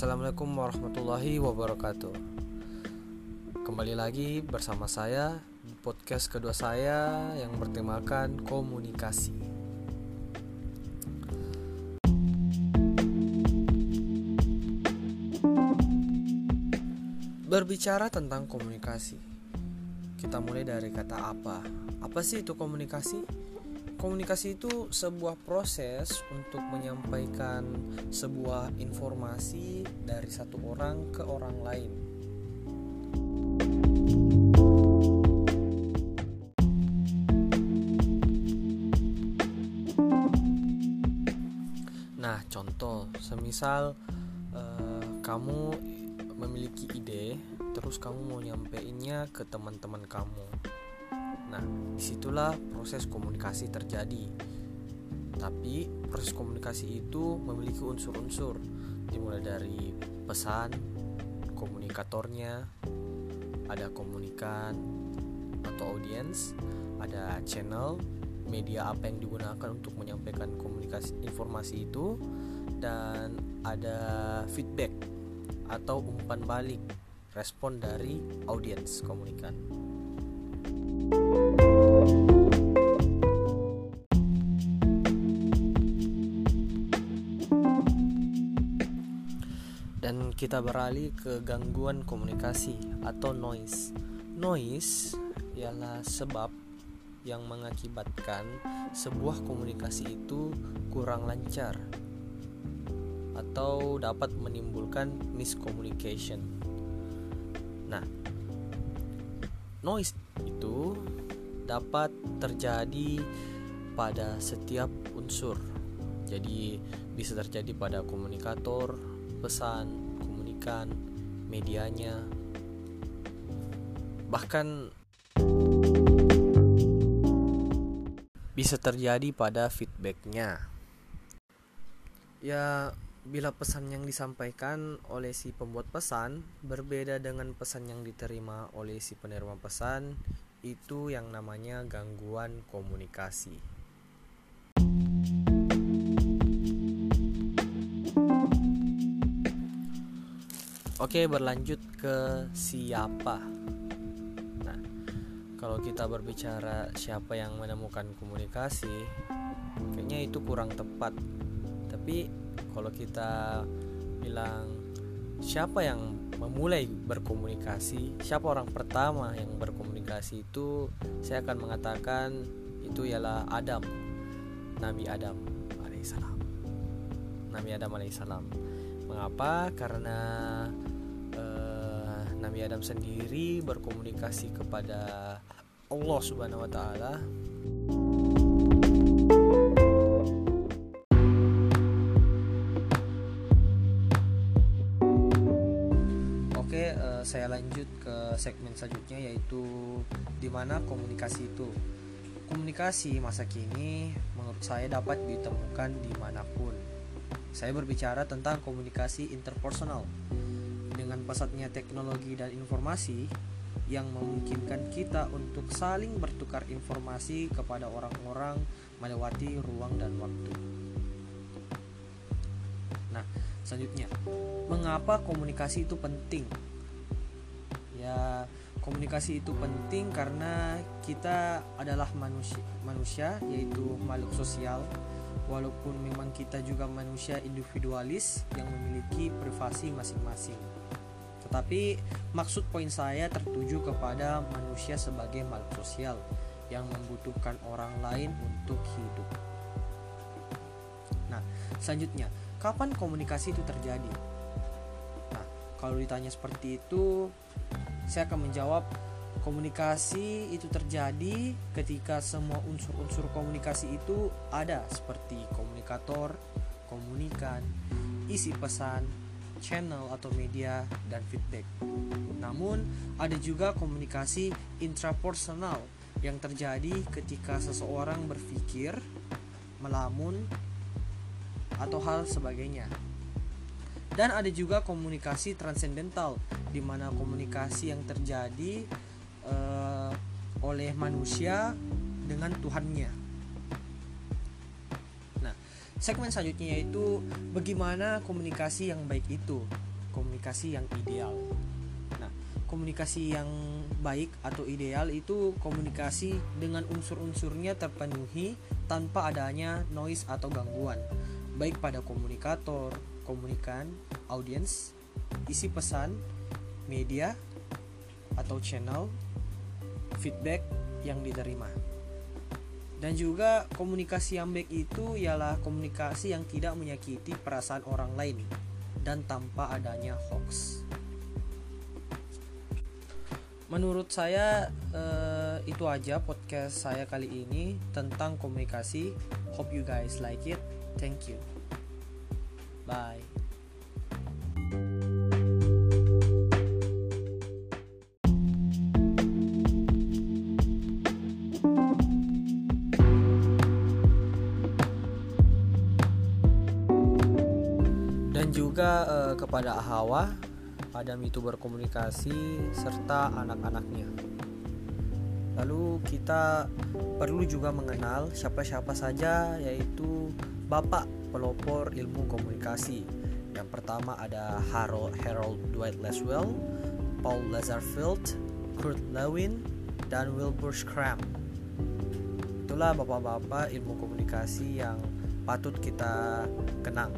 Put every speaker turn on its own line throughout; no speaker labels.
Assalamualaikum warahmatullahi wabarakatuh. Kembali lagi bersama saya di podcast kedua saya yang bertemakan komunikasi. Berbicara tentang komunikasi, kita mulai dari kata apa? Apa sih itu komunikasi? Komunikasi itu sebuah proses untuk menyampaikan sebuah informasi dari satu orang ke orang lain. Nah, contoh, semisal uh, kamu memiliki ide, terus kamu mau nyampeinnya ke teman-teman kamu Nah, di situlah proses komunikasi terjadi. Tapi proses komunikasi itu memiliki unsur-unsur, dimulai dari pesan, komunikatornya, ada komunikan atau audiens, ada channel, media apa yang digunakan untuk menyampaikan komunikasi informasi itu, dan ada feedback atau umpan balik respon dari audiens komunikan. Dan kita beralih ke gangguan komunikasi atau noise. Noise ialah sebab yang mengakibatkan sebuah komunikasi itu kurang lancar atau dapat menimbulkan miscommunication. Nah, noise itu dapat terjadi pada setiap unsur. Jadi bisa terjadi pada komunikator, pesan, komunikan, medianya, bahkan bisa terjadi pada feedbacknya. Ya, bila pesan yang disampaikan oleh si pembuat pesan berbeda dengan pesan yang diterima oleh si penerima pesan, itu yang namanya gangguan komunikasi. Oke, berlanjut ke siapa. Nah, kalau kita berbicara siapa yang menemukan komunikasi, kayaknya itu kurang tepat. Tapi kalau kita bilang siapa yang memulai berkomunikasi, siapa orang pertama yang berkomunikasi itu, saya akan mengatakan itu ialah Adam, Nabi Adam alaihissalam. Nabi Adam alaihissalam. Mengapa? Karena Nabi Adam sendiri berkomunikasi kepada Allah Subhanahu wa taala Oke, uh, saya lanjut ke segmen selanjutnya yaitu di mana komunikasi itu. Komunikasi masa kini menurut saya dapat ditemukan di mana pun. Saya berbicara tentang komunikasi interpersonal dengan pesatnya teknologi dan informasi yang memungkinkan kita untuk saling bertukar informasi kepada orang-orang melewati ruang dan waktu. Nah, selanjutnya, mengapa komunikasi itu penting? Ya, komunikasi itu penting karena kita adalah manusia, manusia yaitu makhluk sosial. Walaupun memang kita juga manusia individualis yang memiliki privasi masing-masing. Tetapi maksud poin saya tertuju kepada manusia sebagai makhluk sosial yang membutuhkan orang lain untuk hidup. Nah, selanjutnya, kapan komunikasi itu terjadi? Nah, kalau ditanya seperti itu, saya akan menjawab komunikasi itu terjadi ketika semua unsur-unsur komunikasi itu ada seperti komunikator, komunikan, isi pesan, channel atau media, dan feedback. Namun, ada juga komunikasi intrapersonal yang terjadi ketika seseorang berpikir, melamun, atau hal sebagainya. Dan ada juga komunikasi transendental, di mana komunikasi yang terjadi oleh manusia dengan Tuhannya. Segmen selanjutnya yaitu bagaimana komunikasi yang baik itu. komunikasi yang ideal. Nah, komunikasi yang baik atau ideal itu komunikasi dengan unsur-unsurnya terpenuhi tanpa adanya noise atau gangguan, baik pada komunikator, komunikan, audiens, isi pesan, media atau channel, feedback yang diterima. Dan juga komunikasi yang baik itu ialah komunikasi yang tidak menyakiti perasaan orang lain dan tanpa adanya hoax. Menurut saya uh, itu aja podcast saya kali ini tentang komunikasi. Hope you guys like it. Thank you. Bye. Juga uh, kepada Ahawa, Adam itu berkomunikasi serta anak-anaknya. Lalu kita perlu juga mengenal siapa-siapa saja yaitu bapak pelopor ilmu komunikasi. Yang pertama ada Harold, Harold Dwight Laswell, Paul Lazarfield, Kurt Lewin, dan Wilbur Schramm. Itulah bapak-bapak ilmu komunikasi yang patut kita kenang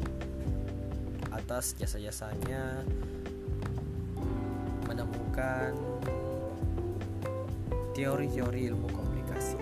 atas jasa-jasanya menemukan teori-teori ilmu komunikasi.